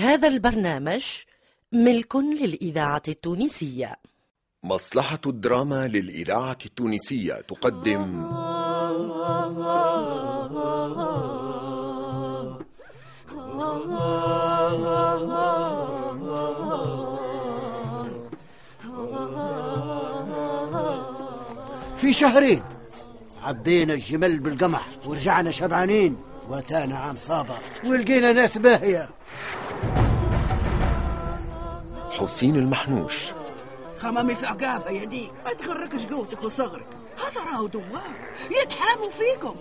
هذا البرنامج ملك للإذاعة التونسية. مصلحة الدراما للإذاعة التونسية تقدم. في شهرين عبينا الجمل بالقمح ورجعنا شبعانين واتانا عام صابر ولقينا ناس باهية. حسين المحنوش. خمامي في عقابة يا ديك ما تغركش قوتك وصغرك. هذا راهو دوار. يتحاموا فيكم.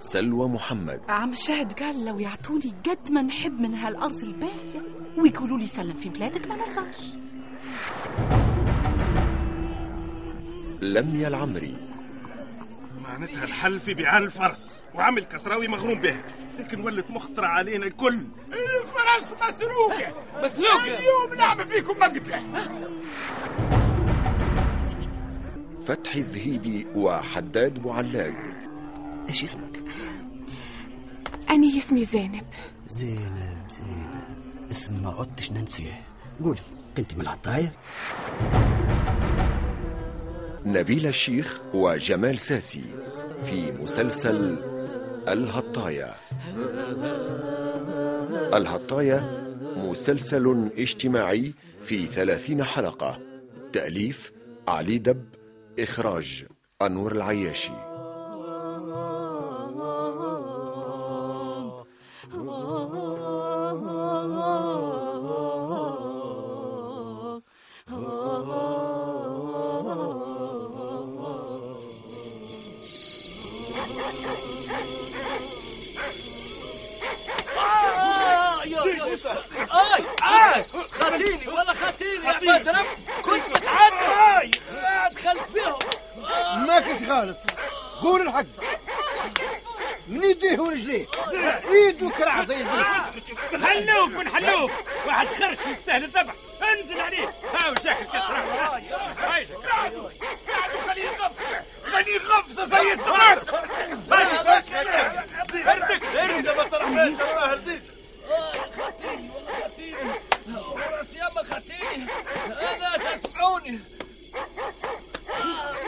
سلوى محمد. عم الشاهد قال لو يعطوني قد ما نحب من هالأرض الباهية ويقولوا لي سلم في بلادك ما نرضاش. لميا العمري. معناتها الحل في بيعان الفرس وعمل كسراوي مغروم به. لكن ولت مخطرة علينا الكل. الفرس مسروقة مسروقة اليوم نعمل فيكم مقتلة فتحي الذهيبي وحداد بوعلاق إيش اسمك؟ أنا اسمي زينب. زينب زينب. اسم ما عدتش ننسيه. قولي كنت من العطاية؟ نبيل الشيخ وجمال ساسي في مسلسل الهطاية الهطاية مسلسل اجتماعي في ثلاثين حلقة. تأليف علي دب إخراج أنور العياشي. يستاهل الذبح انزل عليه هاو شكل كسره هاي خليه يغفص خليه يغفص زي التمر اردك اردك ما ترحمش الله رزيد خاتيني والله خاتيني راس خاتيني هذا اسمعوني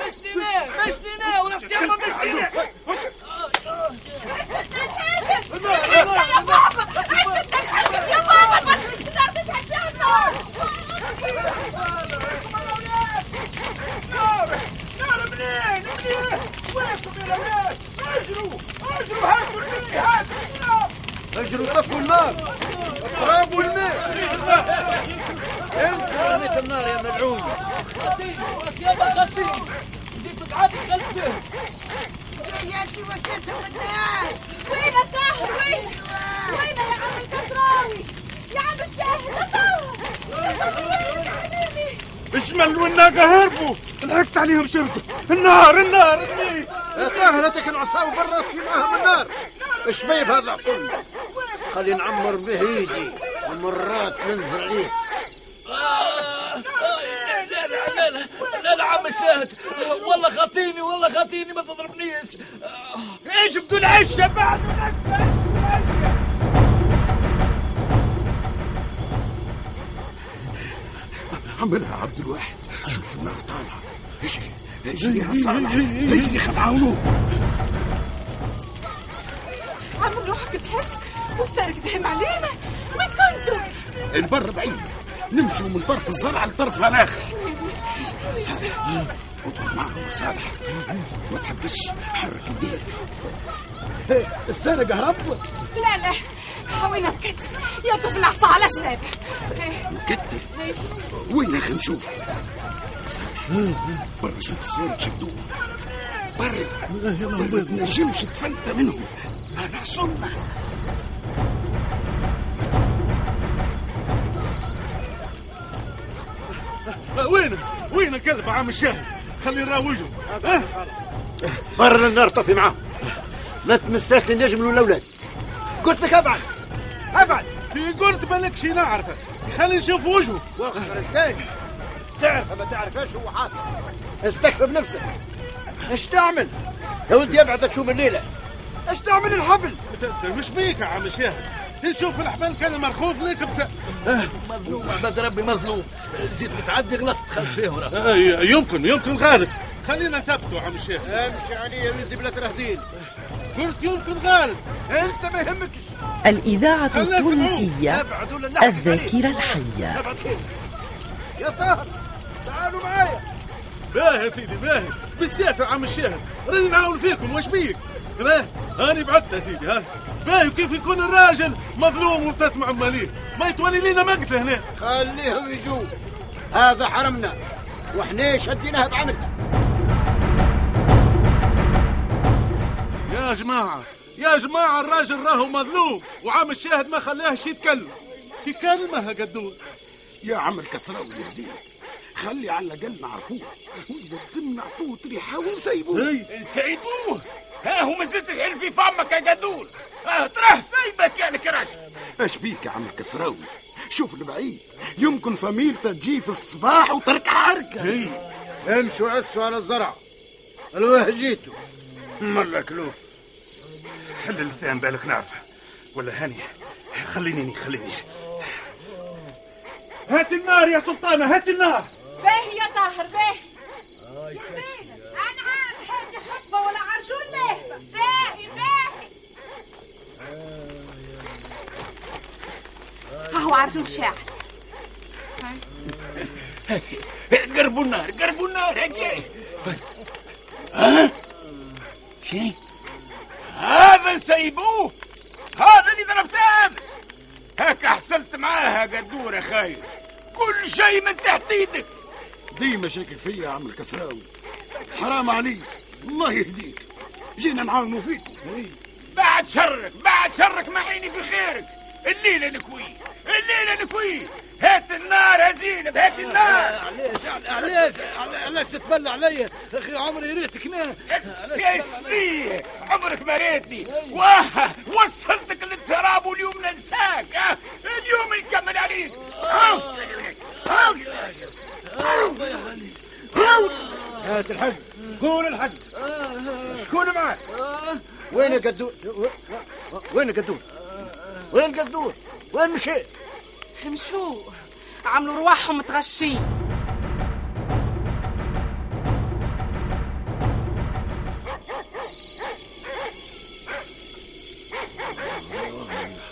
مشني ليه مشني ليه وراس يما مشني ليه يا الاولاد أجروا اجروا هاتوا المي هاتوا النار اجروا طفوا النار التراب والماء أنت رميت النار يا ملعون. وراس يما خاتيني بديت تعدي خلفه جيتي وسطهم النار وين الطاهر وين وين يا عم الكسراوي يا عم الشاهد الطاهر وين يا حبيبي اجمل والناقة هربوا لحقت عليهم شرطة النار النار المي طاهرتك العصا وبرات في معهم النار شبيب هذا عصر خلي نعمر به ايدي ومرات ننزل عليه لا لا لا لا لا لا عم الشاهد والله خاطيني والله خاطيني ما تضربنيش إيش بدون عشة بعد عملها عبد الواحد شوف النار طالعة اجري يا صالح اجري خل عاونوه؟ عم روحك تحس والسارق تهم علينا. وين كنتوا؟ البر بعيد. نمشوا من طرف الزرع لطرفها الآخر صالح اطلع معهم صالح ما تحبسش حرك يديك السارق هرب لا لا. هاوينا بكتف ياكل في العصا على جناب إيه، مكتف؟ وين يا أخي نشوف صالح برا شوف السارق شدوه برا ما تنجمش تفلت منهم انا حصلنا وين وين الكلب عم الشاهد خلي نراوجه برا النار طفي معاهم. ما تمساش للنجم والاولاد قلت لك ابعد. ابعد. في قلت بالك شي نعرفه خلي نشوف وجهه. واخر الثاني تعرف ما تعرفاش هو حاصل؟ استكفى بنفسك. إيش تعمل؟ يا ولدي ابعدك شو من الليلة إيش تعمل الحبل؟ مش بيك يا عم الشاهد نشوف الحبال كان مرخوف ليك بس مظلوم عباد ربي مظلوم. زيد متعدي غلطت خلف فيهم. آه، يمكن يمكن غلط خلينا ثبتوا عم الشيخ امشي علي يا ولدي بلا ترهدين قلت يمكن غلط انت ما يهمكش الذاكرة الحية. ابعد. خير يا طاهر. تعالوا معايا. باهي يا سيدي باهي بالسياسة عم الشيخ راني نعاون فيكم واش بيك؟ باه هاني بعدت يا سيدي ها. باهي وكيف يكون الراجل مظلوم وبتسمع ماليه؟ ما يتولي لينا مقتله هنا. خليهم يجوا هذا حرمنا. وإحنا شديناها بعنك يا جماعة يا جماعة الراجل راهو مظلوم وعام الشاهد ما خلاهش يتكلم. كي كلمة قدور يا عم الكسراوي يهديك خلي على الأقل نعرفوه وإذا لازم نعطوه ريحة ونسيبوه. هي نسيبوه؟ ها هو مازلت تحل في فمك يا قدول. آه تراه سايبك يعني كراش. اش بيك يا عم الكسراوي؟ شوف البعيد. يمكن فميلته تجي في الصباح وترك حركه هي امشوا عسوا على الزرع. الواه جيتوا. مرة كلوف حل اللسان بالك نعرفه ولا هاني خليني خليني. هات النار يا سلطانة هات النار. باهي يا طاهر باهي أنا عام حاجة حطبة ولا عرجون لهبة باهي باهي ها هو عرجون شاعر قربوا النار قربوا النار جاي ها؟ شنو هذا نسيبوه هذا اللي ضربت امس. هكا حصلت معاها قدور يا خايف كل شيء من تحت إيدك ديما شاكك فيا يا عم الكسراوي حرام عليك الله يهديك. جينا نعاونوا فيكم بعد شرك بعد شرك ما عيني في خيرك. الليلة نكوي الليلة نكوي. هات النار يا زينب هات النار. علاش علاش علاش تتبلى عليا أخي عمري ريتك هنا يا سفيه عمرك ما ريتني. واه وصلتك للتراب واليوم ننساك. ها؟ اليوم نكمل عليك. ها؟ هات الحق. قول الحق. شكون معك؟ وين القدور وين القدور وين القدور وين مشي؟ مشوا عملوا رواحهم متغشين.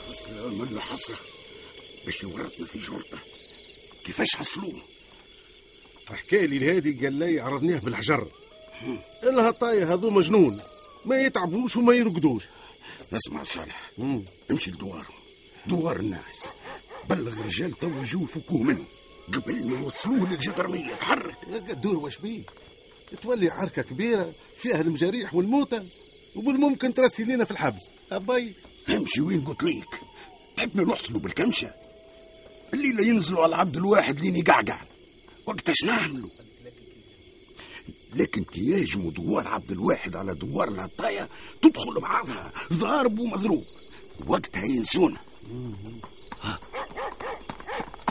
حسرة من حسرة باش يورطنا في جرته كيفاش حصلوه؟ حكى لي الهادي قال لي عرضناه بالحجر. الهطايا هذو مجنون ما يتعبوش وما يرقدوش اسمع صالح امشي لدوارهم دوار الناس. بلغ الرجال تو يجوا يفكوه منه. قبل ما يوصلوه للجدرمية تحرك. قدور واش بيه؟ تولي عركة كبيرة فيها المجاريح والموتى وبالممكن ترسي لينا في الحبس. أبي امشي وين قلت ليك؟ حبنا نحصلوا بالكمشة. الليلة ينزلوا على عبد الواحد لين يقعقع وقتاش نعملوا لكن كي يهجموا دوار عبد الواحد على دوار العطاية تدخل بعضها. ضارب ومضروب. وقتها ينسونا. ها؟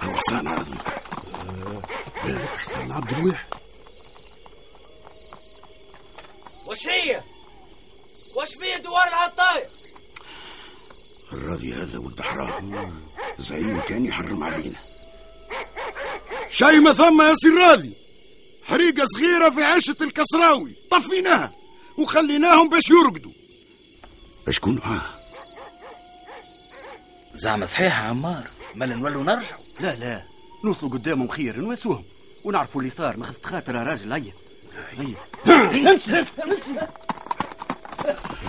هو حسان عرضنا بالك حسان عبد الواحد؟ وش هي؟ وش بيه دوار العطاية؟ الراضي هذا ولد حرام. زعيم كان يحرم علينا. شي ما ثم يا سي الراضي حريقة صغيرة في عشة الكسراوي. طفيناها وخليناهم باش يرقدوا. شكون معاه زعما صحيح يا عمار. مال نولوا نرجعوا. لا لا. نوصلوا قدامهم خير نواسوهم. ونعرفوا اللي صار. ما خصت خاطر يا راجل هيا. هيا.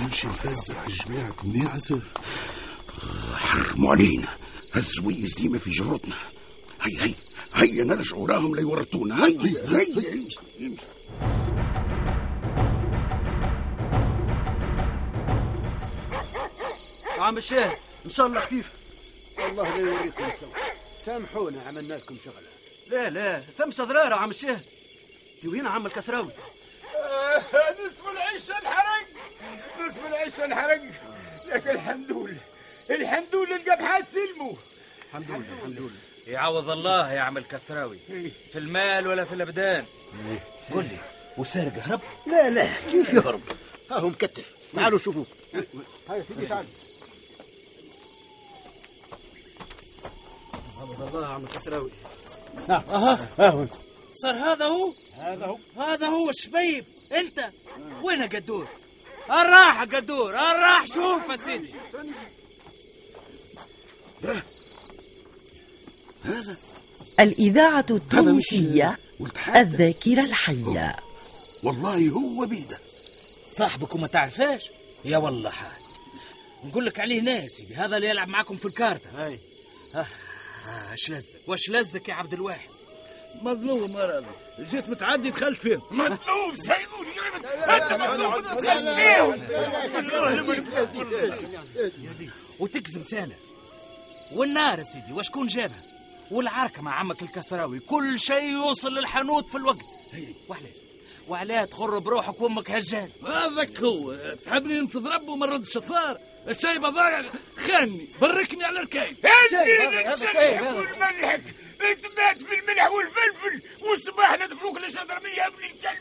نمشي نفزع الجماعة الناعسة حرموا علينا. هالزويز ديما في جرتنا. هيا هيا. هيا نرجعوا راهم ليورطونا هيا هيا امشي امشي عم الشاهد إن شاء الله خفيف. الله لا يوريكم سوا سامحونا عملنا لكم شغلة. لا لا ثم ضرارة عم الشاهد وين عم الكسراوي. نصف العيش انحرق. نصف العيش انحرق. لكن الحمد لله. الحمد لله القبحات سلموا. الحمد لله الحمد لله. يعوض الله يا عم الكسراوي. في المال ولا في الأبدان. قول لي وسارق هرب؟ لا لا. كيف يهرب؟ ها هو مكتف. تعالوا شوفوه. هاي سيدي تعال. الله عم الكسراوي. أها. ها صار هذا هو؟ هذا هو. هذا هو الشبيب أنت؟ وين قدور؟ الراح قدور الراح شوف يا سيدي. هذا الإذاعة التونسية الذاكرة الحية والله هو بيده صاحبك وما تعرفاش يا والله حال نقول لك عليه ناس سيدي هذا اللي يلعب معكم في الكارتة هاي آه، اش لزك واش لزك يا عبد الواحد مظلوم يا راجل جيت متعدي دخلت فين مطلوب سايبوني انت خليهم وتكذب ثاني والنار يا سيدي وشكون جابها والعركة مع عمك الكسراوي. كل شيء يوصل للحانوت في الوقت. وعلاش وعلاه تغر بروحك وأمك هجان هذاك هو. تحبني انت تضرب وما ردش الثار الشايب هذا خاني بركني على الركايب ملحك أنت مات في الملح والفلفل. والصباح ندفلوك للجدرمية يا ابن الكلب.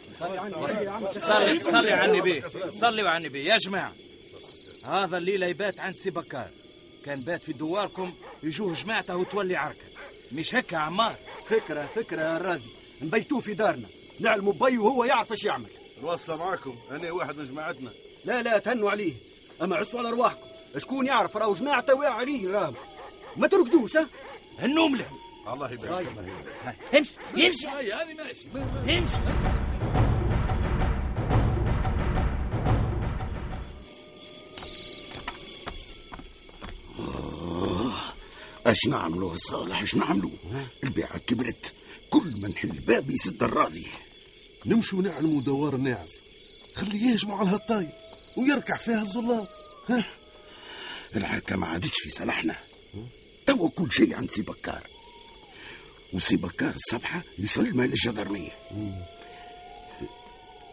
صلي صلي على النبي صلي على النبي يا جماعة هذا الليلة يبات عند سي بكار كان بات في دواركم يجوه جماعته وتولي عركة. مش هيك يا عمار؟ فكرة فكرة يا راضي نبيتوه في دارنا. نعلموا بي وهو يعرف إيش يعمل. الواصلة معاكم أنا واحد من جماعتنا. لا لا تهنوا عليه. أما عسوا على أرواحكم. شكون يعرف راهو جماعته واقع عليه راهو؟ ما ترقدوش ها؟ هنوم له الله يبارك. امشي هاي. هاني ماشي. امشي اش نعملوا صالح اش نعملوا البيعة كبرت. كل ما نحل باب يسد الراضي. نمشوا نعلموا دوار الناعس خليه يهجموا على هالطايب ويركع فيها الزلاط ها؟ العركة ما عادتش في صالحنا. توا كل شيء عند سي بكار. وسي بكار الصبحة يسلمها للجندرمية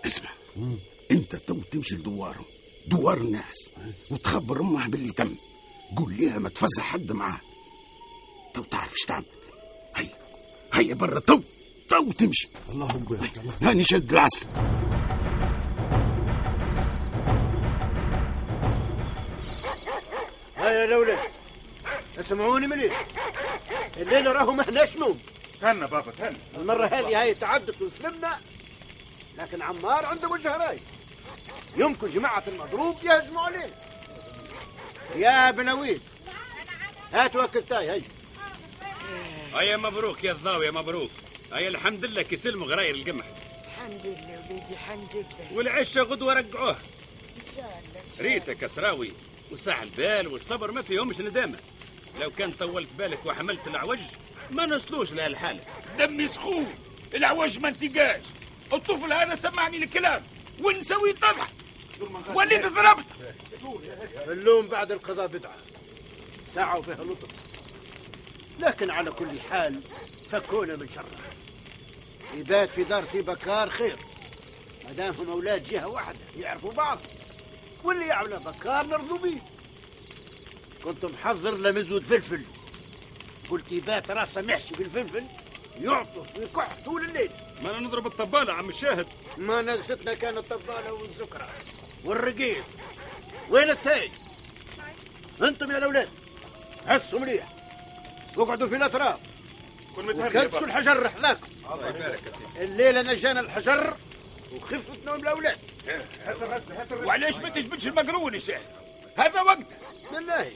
اسمع. انت تو تمشي لدواره. دوار الناس. وتخبر أمه باللي تم. قول لها ما تفزع حد معاه. تو تعرف إيش تعمل. هيا هيا برا تو تو تمشي. اللهم بارك هاني شد العسة هيا يا الاولاد اسمعوني مليح الليلة راهو ما احناش نوم. تهنى بابا تهنى. المرة هذه هاي تعدت وسلمنا لكن عمار عنده وجه راي. يمكن جماعة المضروب يهجموا علينا يا بنويد هات وكلتاي هي هيا مبروك يا الضاوية مبروك. هيا الحمد لله كيسلموا غراير القمح الحمد لله وليدي الحمد لله. والعشة غدوة رجعوه إن شاء الله إن ريتا كسراوي وساع البال والصبر ما فيهمش ندامة. لو كان طولت بالك وحملت العوج ما نصلوش لهالحالة دمي سخون العواج ما انتقاش. الطفل هذا سمعني الكلام ونسوي تضحك وليت ضربت. اللوم بعد القضاء بدعة. ساعة وفيها لطف. لكن على كل حال فكونا من شره. يبات في دار سي بكار خير. ما دامهم أولاد جهة واحدة يعرفوا بعض. واللي يعمل بكار نرضوا بيه كنت محضر لمزود فلفل. قلت يبات راسه محشي بالفلفل يعطس ويكح طول الليل. ما نضرب الطبالة عم الشاهد. ما نقصتنا كان الطبالة والزكرة والرقيص. وين التاي أنتم يا الأولاد حسوا مليح. واقعدوا في الاطراف كن متهني يا وكدسوا. الحجر حذاكم الله يبارك يا سيدي. الليلة نجانا الحجر وخفة نوم الأولاد. وعلاش ما تجبدش المقرون يا شيخ؟ هذا وقته بالله.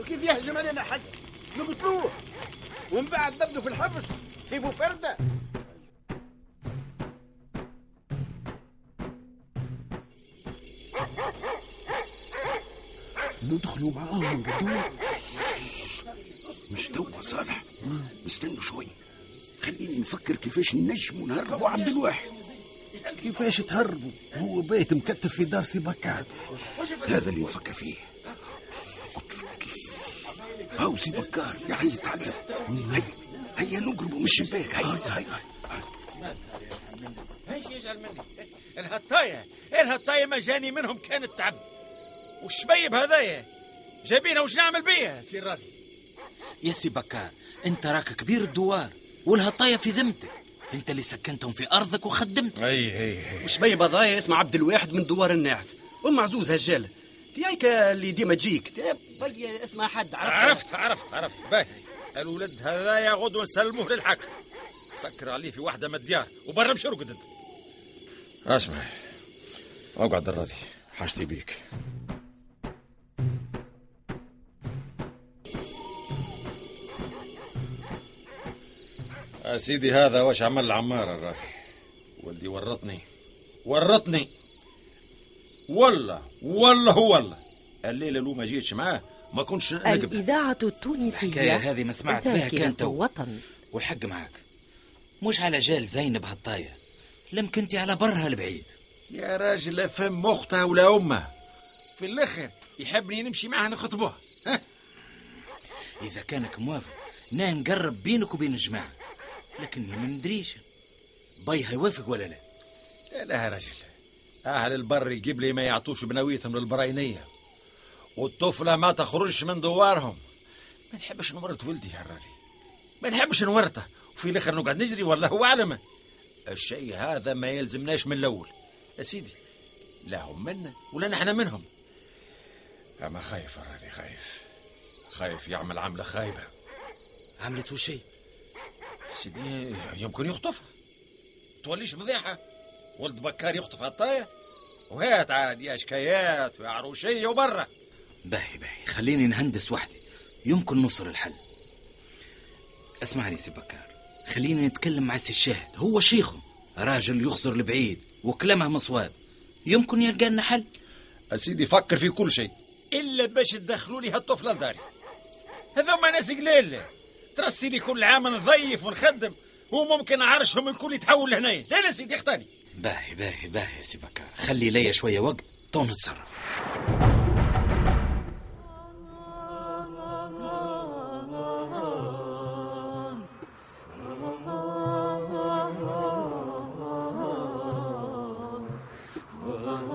وكيف يهجم علينا حد؟ نقتلوه. ومن بعد نبدو في الحبس في بوفردة. ندخلوا معاهم نقدروا مش توا صالح. استنوا شوي. خليني نفكر كيفاش نجموا نهربوا عبد الواحد. كيفاش تهربوا؟ هو بيت مكتف في دار سي بكار هذا اللي نفكر فيه. هاو سي بكار يعيط عليهم. هيا هيا نقربوا من الشباك. هيا هيا يجعل مني الهطاية الهطاية ما جاني منهم كانت تعب والشبيب هذايا جايبينها وش نعمل بيها سي راضي يا سي بكار انت راك كبير الدوار والهطاية في ذمتك. انت اللي سكنتهم في أرضك وخدمتهم أي أي وشبي بضايا اسمه عبد الواحد من دوار الناعس ام عزوز هجاله في هيك اللي ديما تجيك. بي اسمها حد عرفت؟ عرفت عرفت عرفت. باهي. الولد هذا يا غدوة نسلموه للحاكم سكر عليه في واحدة من الديار وبرا مش رقد انت اسمع أقعد الراضي حاجتي بيك. سيدي هذا واش عمل عمار الراجل ولدي ورطني. ورطني. والله والله والله. الليلة لو ما جيتش معاه ما كنتش نقبل الإذاعة التونسية الحكاية هذه ما سمعت بها ذاكرة كان تو. وطن والحق معاك مش على جال زينب هالطاية لم كنتي على برها البعيد. يا راجل لا فم اختها ولا امها في الآخر يحبني نمشي معها نخطبوها إذا كانك موافق نا نقرب بينك وبين الجماعة. لكني ما ندريش. باي هيوافق ولا لا؟ لا يا راجل. أهل البر القبلي ما يعطوش بنويتهم للبراينية. والطفلة ما تخرجش من دوارهم. ما نحبش نورط ولدي يا راجل. ما نحبش نورطه. وفي الآخر نقعد نجري والله اعلم الشيء هذا ما يلزمناش من الأول. يا سيدي لا هم منا ولا نحن منهم. أما خايف يا راجل خايف. خايف يعمل عملة خايبة. عملت وشي سيدي يمكن يخطفها توليش فضيحة. ولد بكار يخطف هطاية وهات عاد يا شكايات ويا عروشيه وبرا باهي باهي. خليني نهندس وحدي. يمكن نوصل الحل. اسمعني سي بكار. خليني نتكلم مع سي الشاهد. هو شيخهم. راجل يخزر البعيد وكلامه مصواب. يمكن يلقى لنا حل؟ سيدي فكر في كل شيء. إلا باش تدخلوا لي هالطفلة لداري هذوما ناس قليل. ترسي لي كل عام نضيف ونخدم. وممكن عرشهم الكل يتحول لهنايا. لا لا سيدي اختاري. باهي باهي باهي يا سي بكار. خلي ليا شوية وقت تو نتصرف.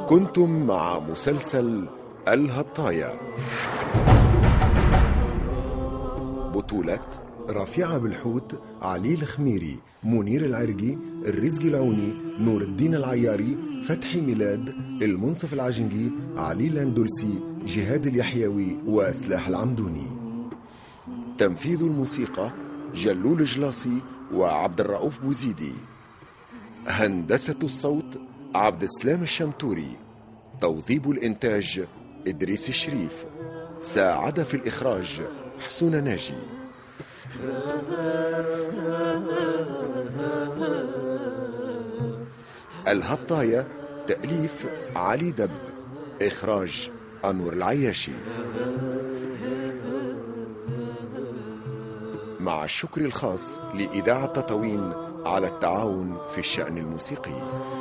كنتم مع مسلسل الهطايا. بطولة رافعة بالحوت علي الخميري منير العرقي الرزق العوني نور الدين العياري فتحي ميلاد المنصف العجنقي علي الأندلسي جهاد اليحيوي وسلاح العمدوني. تنفيذ الموسيقى جلول جلاصي وعبد الرؤوف بوزيدي. هندسة الصوت عبد السلام الشمتوري. توظيب الإنتاج إدريس الشريف. ساعد في الإخراج حسون ناجي. الهطاية تأليف علي دب إخراج أنور العياشي. مع الشكر الخاص لإذاعة تطاوين على التعاون في الشأن الموسيقي.